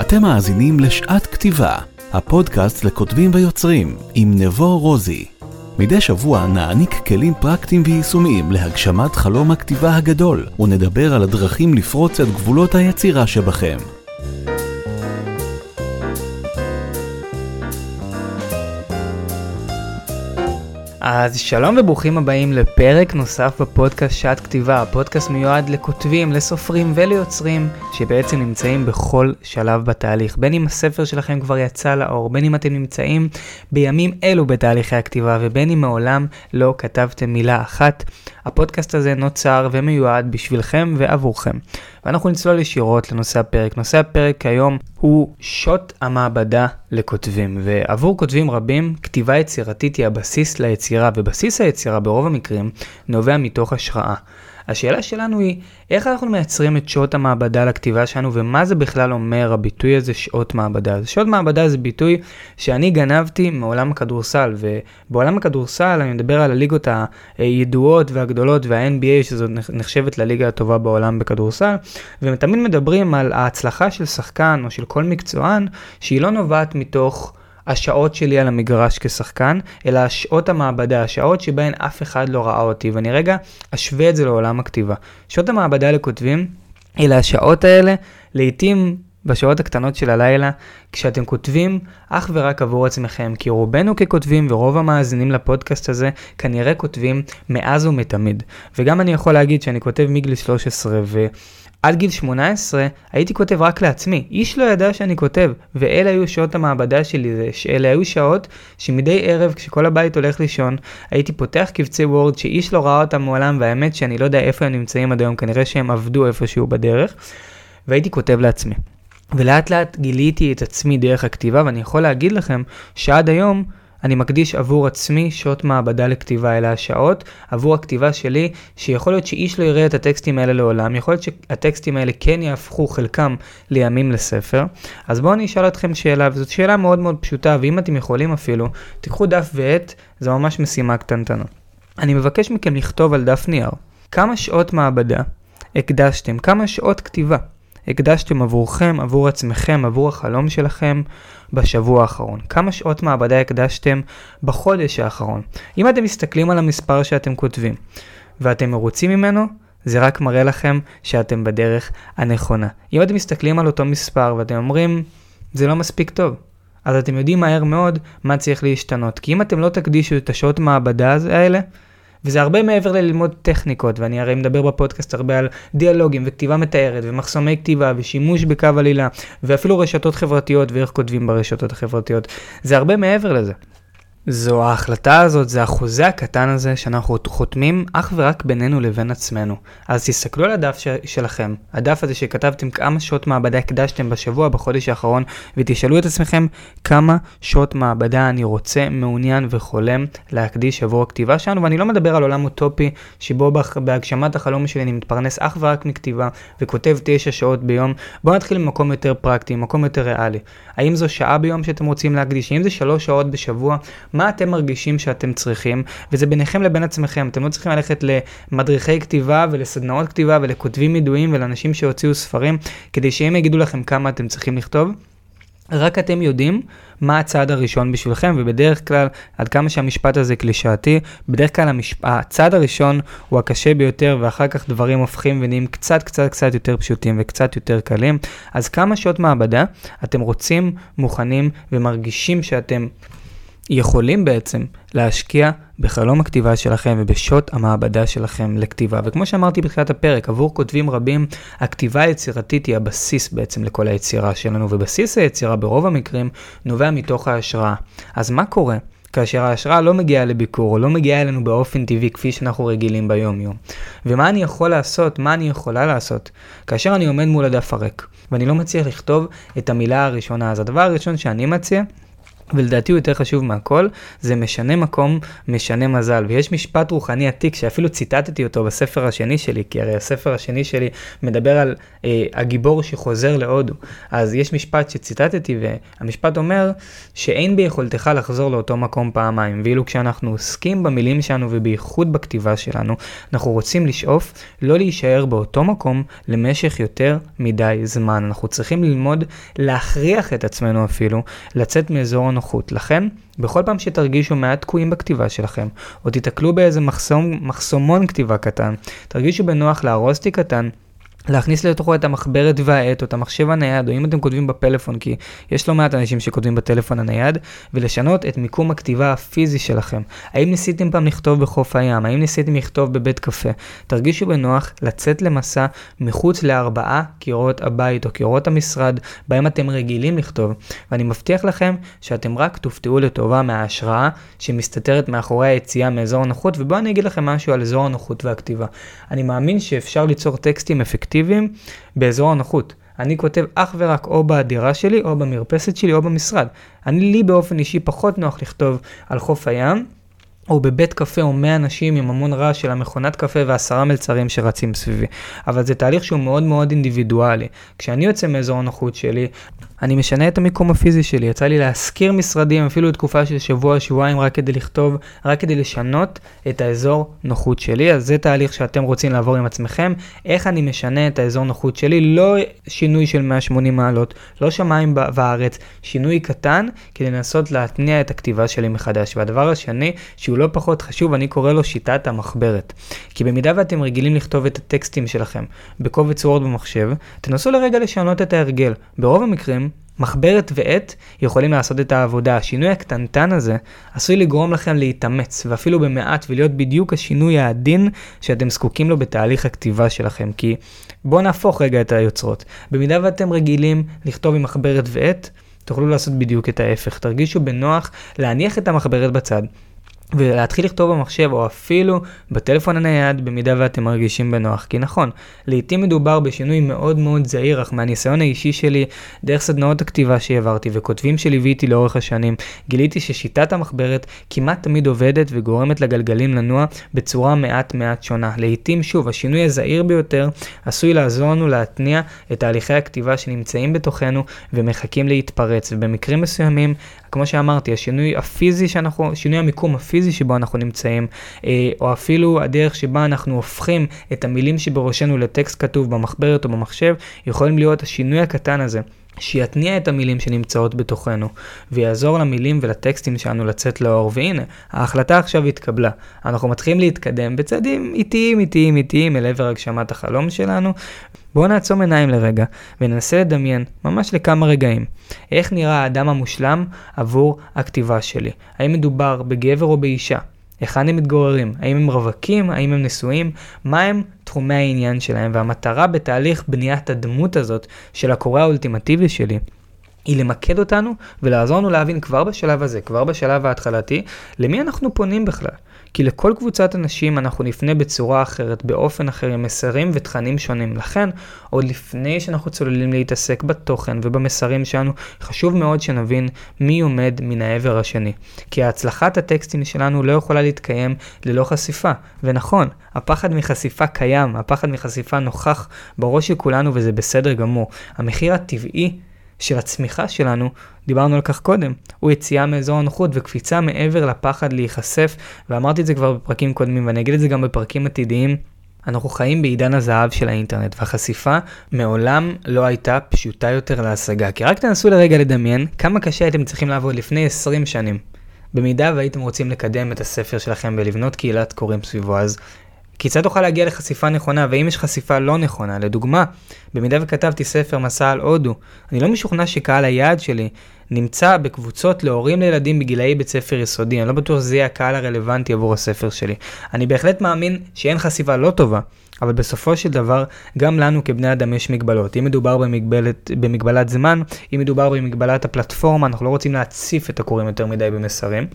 אתם מאזינים לשעת כתיבה, הפודקאסט לכותבים ויוצרים, עם נבו רוזי. מדי שבוע נעניק כלים פרקטיים ויישומיים להגשמת חלום הכתיבה הגדול, ונדבר על הדרכים לפרוץ את גבולות היצירה שבכם. אז שלום וברוכים הבאים לפרק נוסף בפודקאסט שעת כתיבה. הפודקאסט מיועד לכותבים, לסופרים וליוצרים שבעצם נמצאים בכל שלב בתהליך. בין אם הספר שלכם כבר יצא לאור, בין אם אתם נמצאים בימים אלו בתהליכי הכתיבה ובין אם מעולם לא כתבתם מילה אחת. הפודקאסט הזה נוצר ומיועד בשבילכם ועבורכם. ואנחנו נצלול ישירות לנושא הפרק. נושא הפרק היום הוא שוט המעבדה לכותבים, ועבור כותבים רבים, כתיבה יצירתית היא הבסיס ליצירה, ובסיס היצירה ברוב המקרים נובע מתוך השראה. השאלה שלנו היא, איך אנחנו מייצרים את שעות המעבדה לכתיבה שלנו, ומה זה בכלל אומר הביטוי הזה שעות מעבדה? אז שעות מעבדה זה ביטוי שאני גנבתי מעולם הכדורסל, ובעולם הכדורסל אני מדבר על הליגות הידועות והגדולות וה-NBA, שזו נחשבת לליגה הטובה בעולם בכדורסל, ותמיד מדברים על ההצלחה של שחקן או של כל מקצוען, שהיא לא נובעת מתוך... השעות שלי על המגרש כשחקן, אלא השעות המעבדה, השעות שבהן אף אחד לא ראה אותי, ואני רגע אשווה את זה לעולם הכתיבה. שעות המעבדה לכותבים, אלה השעות האלה, לעתים בשעות הקטנות של הלילה, כשאתם כותבים אך ורק עבור עצמכם, כי רובנו ככותבים ורוב המאזינים לפודקאסט הזה כנראה כותבים מאז ומתמיד. וגם אני יכול להגיד שאני כותב מגיל 13, ו... עד גיל 18 הייתי כותב רק לעצמי, איש לא ידע שאני כותב, ואלה היו שעות המעבדה שלי, אלה היו שעות שמדי ערב כשכל הבית הולך לישון, הייתי פותח קבצי וורד שאיש לא ראה אותם מעולם, והאמת שאני לא יודע איפה הם נמצאים עד היום, כנראה שהם עבדו איפשהו בדרך, והייתי כותב לעצמי. ולאט לאט גיליתי את עצמי דרך הכתיבה, ואני יכול להגיד לכם שעד היום, אני מקדיש עבור עצמי שעות מעבדה לכתיבה, אלה השעות עבור הכתיבה שלי, שיכול להיות שאיש לא יראה את הטקסטים האלה לעולם, יכול להיות שהטקסטים האלה כן יהפכו חלקם לימים לספר. אז בואו אני אשאל אתכם שאלה, וזאת שאלה מאוד מאוד פשוטה, ואם אתם יכולים אפילו, תיקחו דף ועט, זה ממש משימה קטנטנה. אני מבקש מכם לכתוב על דף נייר, כמה שעות מעבדה הקדשתם, כמה שעות כתיבה הקדשתם עבורכם, עבור עצמכם, עבור החלום שלכם בשבוע האחרון? כמה שעות מעבדה הקדשתם בחודש האחרון? אם אתם מסתכלים על המספר שאתם כותבים ואתם מרוצים ממנו, זה רק מראה לכם שאתם בדרך הנכונה. אם אתם מסתכלים על אותו מספר ואתם אומרים, זה לא מספיק טוב, אז אתם יודעים מהר מאוד מה צריך להשתנות. כי אם אתם לא תקדישו את השעות מעבדה האלה, וזה הרבה מעבר לללמוד טכניקות, ואני הרי מדבר בפודקאסט הרבה על דיאלוגים וכתיבה מתארת ומחסומי כתיבה ושימוש בקו עלילה, ואפילו רשתות חברתיות ואיך כותבים ברשתות החברתיות. זה הרבה מעבר לזה. זו ההחלטה הזאת, זה החוזה הקטן הזה שאנחנו חותמים אך ורק בינינו לבין עצמנו. אז תסתכלו על הדף ש- שלכם, הדף הזה שכתבתם כמה שעות מעבדה הקדשתם בשבוע, בחודש האחרון, ותשאלו את עצמכם כמה שעות מעבדה אני רוצה, מעוניין וחולם להקדיש עבור הכתיבה שלנו, ואני לא מדבר על עולם אוטופי שבו בהגשמת החלום שלי אני מתפרנס אך ורק מכתיבה וכותב תשע שעות ביום. בואו נתחיל ממקום יותר פרקטי, מקום יותר ריאלי. האם זו שעה ביום שאתם רוצים להקדיש? האם זה שלוש שעות בשבוע? מה אתם מרגישים שאתם צריכים, וזה ביניכם לבין עצמכם. אתם לא צריכים ללכת למדריכי כתיבה ולסדנאות כתיבה ולכותבים ידועים ולאנשים שהוציאו ספרים, כדי שהם יגידו לכם כמה אתם צריכים לכתוב. רק אתם יודעים מה הצעד הראשון בשבילכם, ובדרך כלל, עד כמה שהמשפט הזה קלישאתי, בדרך כלל המשפ... הצעד הראשון הוא הקשה ביותר, ואחר כך דברים הופכים ונהיים קצת קצת קצת יותר פשוטים וקצת יותר קלים. אז כמה שעות מעבדה אתם רוצים, מוכנים ומרגישים שאתם יכולים בעצם להשקיע בחלום הכתיבה שלכם ובשעות המעבדה שלכם לכתיבה. וכמו שאמרתי בתחילת הפרק, עבור כותבים רבים, הכתיבה היצירתית היא הבסיס בעצם לכל היצירה שלנו, ובסיס היצירה ברוב המקרים נובע מתוך ההשראה. אז מה קורה? כאשר ההשראה לא מגיעה לביקור, או לא מגיעה אלינו באופן טבעי כפי שאנחנו רגילים ביום יום. ומה אני יכול לעשות, מה אני יכולה לעשות, כאשר אני עומד מול הדף הריק, ואני לא מצליח לכתוב את המילה הראשונה. אז הדבר הראשון שאני מציע, ולדעתי הוא יותר חשוב מהכל, זה משנה מקום, משנה מזל. ויש משפט רוחני עתיק שאפילו ציטטתי אותו בספר השני שלי, כי הרי הספר השני שלי מדבר על אה, הגיבור שחוזר להודו. אז יש משפט שציטטתי, והמשפט אומר שאין ביכולתך לחזור לאותו מקום פעמיים. ואילו כשאנחנו עוסקים במילים שלנו ובייחוד בכתיבה שלנו, אנחנו רוצים לשאוף לא להישאר באותו מקום למשך יותר מדי זמן. אנחנו צריכים ללמוד להכריח את עצמנו אפילו לצאת מאזור הנוחות. לכן, בכל פעם שתרגישו מעט תקועים בכתיבה שלכם, או תיתקלו באיזה מחסום, מחסומון כתיבה קטן, תרגישו בנוח לארוז תיק קטן, להכניס לתוכו את המחברת והעט או את המחשב הנייד, או אם אתם כותבים בפלאפון, כי יש לא מעט אנשים שכותבים בטלפון הנייד, ולשנות את מיקום הכתיבה הפיזי שלכם. האם ניסיתם פעם לכתוב בחוף הים? האם ניסיתם לכתוב בבית קפה? תרגישו בנוח לצאת למסע מחוץ לארבעה קירות הבית או קירות המשרד, בהם אתם רגילים לכתוב, ואני מבטיח לכם שאתם רק תופתעו לטובה מההשראה שמסתתרת מאחורי היציאה מאזור הנוחות, ובואו אני אגיד לכם משהו על אזור הנוחות והכתיבה. אני מאמין שאפשר ליצור טקסטים אפקטיביים. אפקטיביים באזור הנוחות. אני כותב אך ורק או בדירה שלי, או במרפסת שלי, או במשרד. אני, לי באופן אישי פחות נוח לכתוב על חוף הים, או בבית קפה או 100 אנשים עם המון רעש של המכונת קפה ועשרה מלצרים שרצים סביבי. אבל זה תהליך שהוא מאוד מאוד אינדיבידואלי. כשאני יוצא מאזור הנוחות שלי, אני משנה את המיקום הפיזי שלי. יצא לי להשכיר משרדים אפילו לתקופה של שבוע, שבועיים, רק כדי לכתוב, רק כדי לשנות את האזור נוחות שלי. אז זה תהליך שאתם רוצים לעבור עם עצמכם. איך אני משנה את האזור נוחות שלי? לא שינוי של 180 מעלות, לא שמיים בארץ, שינוי קטן כדי לנסות להתניע את הכתיבה שלי מחדש. והדבר השני, שהוא לא פחות חשוב, אני קורא לו שיטת המחברת. כי במידה ואתם רגילים לכתוב את הטקסטים שלכם בקובץ וורד במחשב, תנסו לרגע לשנות את ההרגל. ברוב המקרים, מחברת ועט יכולים לעשות את העבודה. השינוי הקטנטן הזה עשוי לגרום לכם להתאמץ, ואפילו במעט, ולהיות בדיוק השינוי העדין שאתם זקוקים לו בתהליך הכתיבה שלכם. כי בואו נהפוך רגע את היוצרות. במידה ואתם רגילים לכתוב עם מחברת ועט, תוכלו לעשות בדיוק את ההפך. תרגישו בנוח להניח את המחברת בצד. ולהתחיל לכתוב במחשב או אפילו בטלפון הנייד במידה ואתם מרגישים בנוח. כי נכון, לעתים מדובר בשינוי מאוד מאוד זהיר, אך מהניסיון האישי שלי, דרך סדנאות הכתיבה שהעברתי וכותבים שליוויתי לאורך השנים, גיליתי ששיטת המחברת כמעט תמיד עובדת וגורמת לגלגלים לנוע בצורה מעט מעט שונה. לעתים, שוב, השינוי הזהיר ביותר עשוי לעזור לנו להתניע את תהליכי הכתיבה שנמצאים בתוכנו ומחכים להתפרץ, ובמקרים מסוימים כמו שאמרתי, השינוי הפיזי שאנחנו, שינוי המיקום הפיזי שבו אנחנו נמצאים, אה, או אפילו הדרך שבה אנחנו הופכים את המילים שבראשנו לטקסט כתוב במחברת או במחשב, יכולים להיות השינוי הקטן הזה. שיתניע את המילים שנמצאות בתוכנו, ויעזור למילים ולטקסטים שלנו לצאת לאור. והנה, ההחלטה עכשיו התקבלה. אנחנו מתחילים להתקדם בצעדים איטיים, איטיים, איטיים, אל עבר הגשמת החלום שלנו. בואו נעצום עיניים לרגע, וננסה לדמיין, ממש לכמה רגעים, איך נראה האדם המושלם עבור הכתיבה שלי. האם מדובר בגבר או באישה? היכן הם מתגוררים? האם הם רווקים? האם הם נשואים? מה הם תחומי העניין שלהם? והמטרה בתהליך בניית הדמות הזאת של הקורא האולטימטיבי שלי, היא למקד אותנו ולעזור לנו להבין כבר בשלב הזה, כבר בשלב ההתחלתי, למי אנחנו פונים בכלל. כי לכל קבוצת אנשים אנחנו נפנה בצורה אחרת, באופן אחר, עם מסרים ותכנים שונים. לכן, עוד לפני שאנחנו צוללים להתעסק בתוכן ובמסרים שלנו, חשוב מאוד שנבין מי עומד מן העבר השני. כי הצלחת הטקסטים שלנו לא יכולה להתקיים ללא חשיפה. ונכון, הפחד מחשיפה קיים, הפחד מחשיפה נוכח בראש של כולנו וזה בסדר גמור. המחיר הטבעי של הצמיחה שלנו, דיברנו על כך קודם, הוא יציאה מאזור הנוחות וקפיצה מעבר לפחד להיחשף, ואמרתי את זה כבר בפרקים קודמים ואני אגיד את זה גם בפרקים עתידיים. אנחנו חיים בעידן הזהב של האינטרנט, והחשיפה מעולם לא הייתה פשוטה יותר להשגה. כי רק תנסו לרגע לדמיין כמה קשה הייתם צריכים לעבוד לפני 20 שנים. במידה והייתם רוצים לקדם את הספר שלכם ולבנות קהילת קוראים סביבו, אז כיצד תוכל להגיע לחשיפה נכונה, ואם יש חשיפה לא נכונה? לדוגמה, במידה וכתבתי ספר מסע על הודו, אני לא משוכנע שקהל היעד שלי נמצא בקבוצות להורים לילדים בגילאי בית ספר יסודי, אני לא בטוח שזה יהיה הקהל הרלוונטי עבור הספר שלי. אני בהחלט מאמין שאין חשיפה לא טובה, אבל בסופו של דבר, גם לנו כבני אדם יש מגבלות. אם מדובר במגבלת, במגבלת זמן, אם מדובר במגבלת הפלטפורמה, אנחנו לא רוצים להציף את הקוראים יותר מדי במסרים.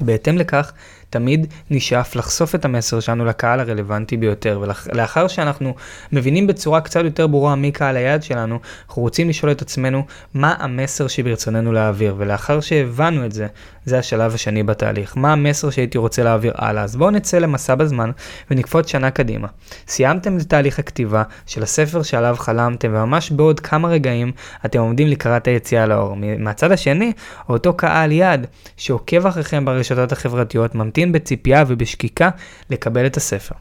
ובהתאם לכך, תמיד נשאף לחשוף את המסר שלנו לקהל הרלוונטי ביותר, ולאחר שאנחנו מבינים בצורה קצת יותר ברורה מי קהל היעד שלנו, אנחנו רוצים לשאול את עצמנו מה המסר שברצוננו להעביר, ולאחר שהבנו את זה, זה השלב השני בתהליך. מה המסר שהייתי רוצה להעביר הלאה? אז בואו נצא למסע בזמן ונקפוץ שנה קדימה. סיימתם את תהליך הכתיבה של הספר שעליו חלמתם, וממש בעוד כמה רגעים אתם עומדים לקראת היציאה לאור. מהצד השני, אותו קהל יעד שעוקב אחריכם ברשתות החברתיות, ממתין בציפייה ובשקיקה לקבל את הספר.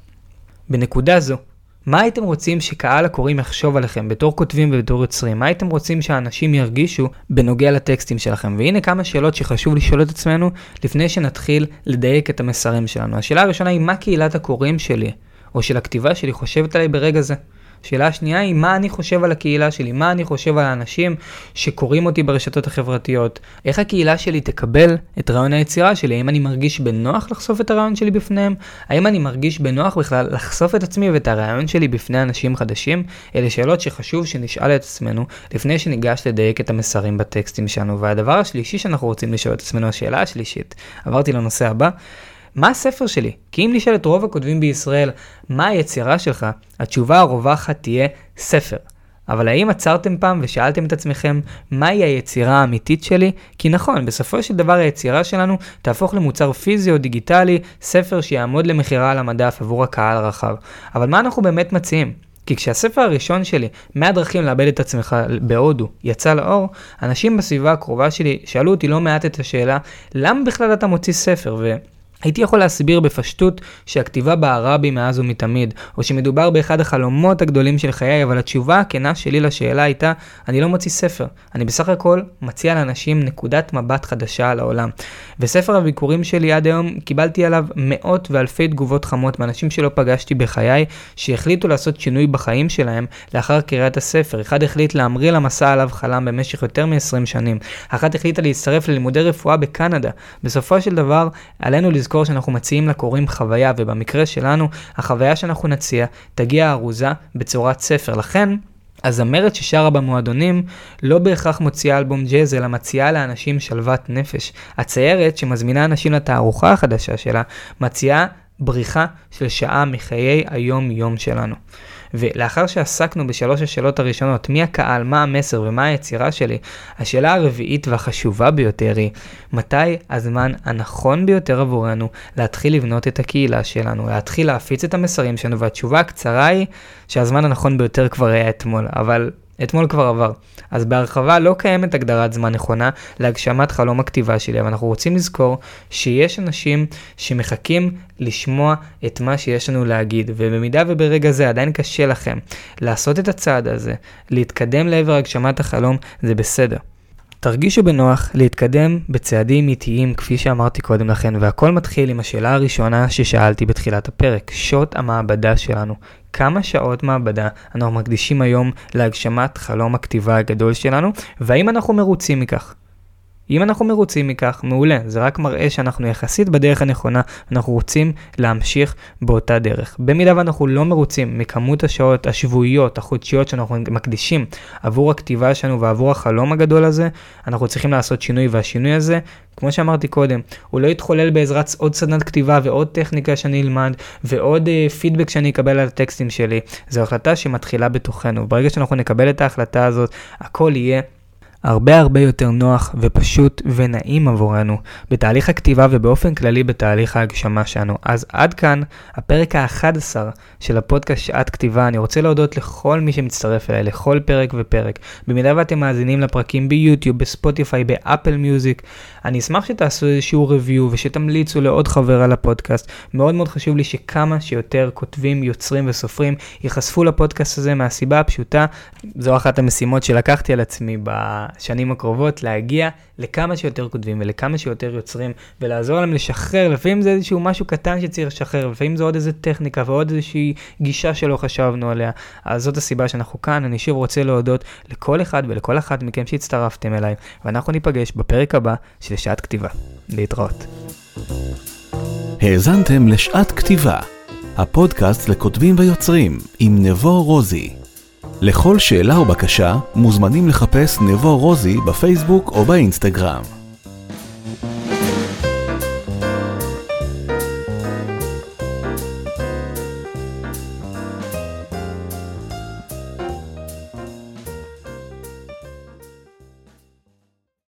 בנקודה זו, מה הייתם רוצים שקהל הקוראים יחשוב עליכם בתור כותבים ובתור יוצרים? מה הייתם רוצים שאנשים ירגישו בנוגע לטקסטים שלכם? והנה כמה שאלות שחשוב לשאול את עצמנו לפני שנתחיל לדייק את המסרים שלנו. השאלה הראשונה היא מה קהילת הקוראים שלי, או של הכתיבה שלי, חושבת עליי ברגע זה? שאלה שנייה היא מה אני חושב על הקהילה שלי, מה אני חושב על האנשים שקוראים אותי ברשתות החברתיות, איך הקהילה שלי תקבל את רעיון היצירה שלי, האם אני מרגיש בנוח לחשוף את הרעיון שלי בפניהם, האם אני מרגיש בנוח בכלל לחשוף את עצמי ואת הרעיון שלי בפני אנשים חדשים, אלה שאלות שחשוב שנשאל את עצמנו לפני שניגש לדייק את המסרים בטקסטים שלנו. והדבר השלישי שאנחנו רוצים לשאול את עצמנו, השאלה השלישית, עברתי לנושא הבא, מה הספר שלי? כי אם נשאל את רוב הכותבים בישראל, מה היצירה שלך? התשובה הרווחת תהיה ספר. אבל האם עצרתם פעם ושאלתם את עצמכם, מהי היצירה האמיתית שלי? כי נכון, בסופו של דבר היצירה שלנו תהפוך למוצר פיזי או דיגיטלי, ספר שיעמוד למכירה על המדף עבור הקהל הרחב. אבל מה אנחנו באמת מציעים? כי כשהספר הראשון שלי, 100 דרכים לאבד את עצמך בהודו, יצא לאור, אנשים בסביבה הקרובה שלי שאלו אותי לא מעט את השאלה, למה בכלל אתה מוציא ספר? ו... הייתי יכול להסביר בפשטות שהכתיבה בערה בי מאז ומתמיד, או שמדובר באחד החלומות הגדולים של חיי, אבל התשובה הכנה שלי לשאלה הייתה, אני לא מוציא ספר, אני בסך הכל מציע לאנשים נקודת מבט חדשה על העולם. וספר הביקורים שלי עד היום, קיבלתי עליו מאות ואלפי תגובות חמות מאנשים שלא פגשתי בחיי, שהחליטו לעשות שינוי בחיים שלהם לאחר קריאת הספר. אחד החליט להמריא למסע עליו חלם במשך יותר מ-20 שנים. אחת החליטה להצטרף ללימודי רפואה בקנדה. בסופו של דבר, עלינו לזכור שאנחנו מציעים לקוראים חוויה, ובמקרה שלנו, החוויה שאנחנו נציע תגיע ארוזה בצורת ספר. לכן, הזמרת ששרה במועדונים לא בהכרח מוציאה אלבום ג'אז, אלא מציעה לאנשים שלוות נפש. הציירת שמזמינה אנשים לתערוכה החדשה שלה, מציעה בריחה של שעה מחיי היום-יום שלנו. ולאחר שעסקנו בשלוש השאלות הראשונות, מי הקהל, מה המסר ומה היצירה שלי, השאלה הרביעית והחשובה ביותר היא, מתי הזמן הנכון ביותר עבורנו להתחיל לבנות את הקהילה שלנו, להתחיל להפיץ את המסרים שלנו, והתשובה הקצרה היא שהזמן הנכון ביותר כבר היה אתמול, אבל אתמול כבר עבר. אז בהרחבה לא קיימת הגדרת זמן נכונה להגשמת חלום הכתיבה שלי, אבל אנחנו רוצים לזכור שיש אנשים שמחכים לשמוע את מה שיש לנו להגיד, ובמידה וברגע זה עדיין קשה לכם לעשות את הצעד הזה, להתקדם לעבר הגשמת החלום, זה בסדר. תרגישו בנוח להתקדם בצעדים איטיים כפי שאמרתי קודם לכן, והכל מתחיל עם השאלה הראשונה ששאלתי בתחילת הפרק, שעות המעבדה שלנו. כמה שעות מעבדה אנחנו מקדישים היום להגשמת חלום הכתיבה הגדול שלנו, והאם אנחנו מרוצים מכך? אם אנחנו מרוצים מכך, מעולה, זה רק מראה שאנחנו יחסית בדרך הנכונה, אנחנו רוצים להמשיך באותה דרך. במידה ואנחנו לא מרוצים מכמות השעות השבועיות, החודשיות שאנחנו מקדישים עבור הכתיבה שלנו ועבור החלום הגדול הזה, אנחנו צריכים לעשות שינוי, והשינוי הזה, כמו שאמרתי קודם, הוא לא יתחולל בעזרת עוד סדנת כתיבה ועוד טכניקה שאני אלמד ועוד uh, פידבק שאני אקבל על הטקסטים שלי. זו החלטה שמתחילה בתוכנו. ברגע שאנחנו נקבל את ההחלטה הזאת, הכל יהיה הרבה הרבה יותר נוח ופשוט ונעים עבורנו בתהליך הכתיבה ובאופן כללי בתהליך ההגשמה שלנו. אז עד כאן הפרק ה-11 של הפודקאסט שעת כתיבה. אני רוצה להודות לכל מי שמצטרף אליי, לכל פרק ופרק. במידה ואתם מאזינים לפרקים ביוטיוב, בספוטיפיי, באפל מיוזיק, אני אשמח שתעשו איזשהו review ושתמליצו לעוד חבר על הפודקאסט. מאוד מאוד חשוב לי שכמה שיותר כותבים, יוצרים וסופרים ייחשפו לפודקאסט הזה מהסיבה הפשוטה, זו אחת המשימות שלקחתי על עצמי בשנים הקרובות, להגיע לכמה שיותר כותבים ולכמה שיותר יוצרים ולעזור להם לשחרר, לפעמים זה איזשהו משהו קטן שצריך לשחרר, לפעמים זה עוד איזה טכניקה ועוד איזושהי גישה שלא חשבנו עליה. אז זאת הסיבה שאנחנו כאן, אני שוב רוצה להודות לכל אחד ולכל אחת מכם שהצטרפתם אליי, ואנחנו ניפגש בפרק הבא של שעת כתיבה. להתראות. האזנתם לשעת כתיבה, הפודקאסט לכותבים ויוצרים עם נבו רוזי. לכל שאלה או בקשה מוזמנים לחפש נבו רוזי בפייסבוק או באינסטגרם.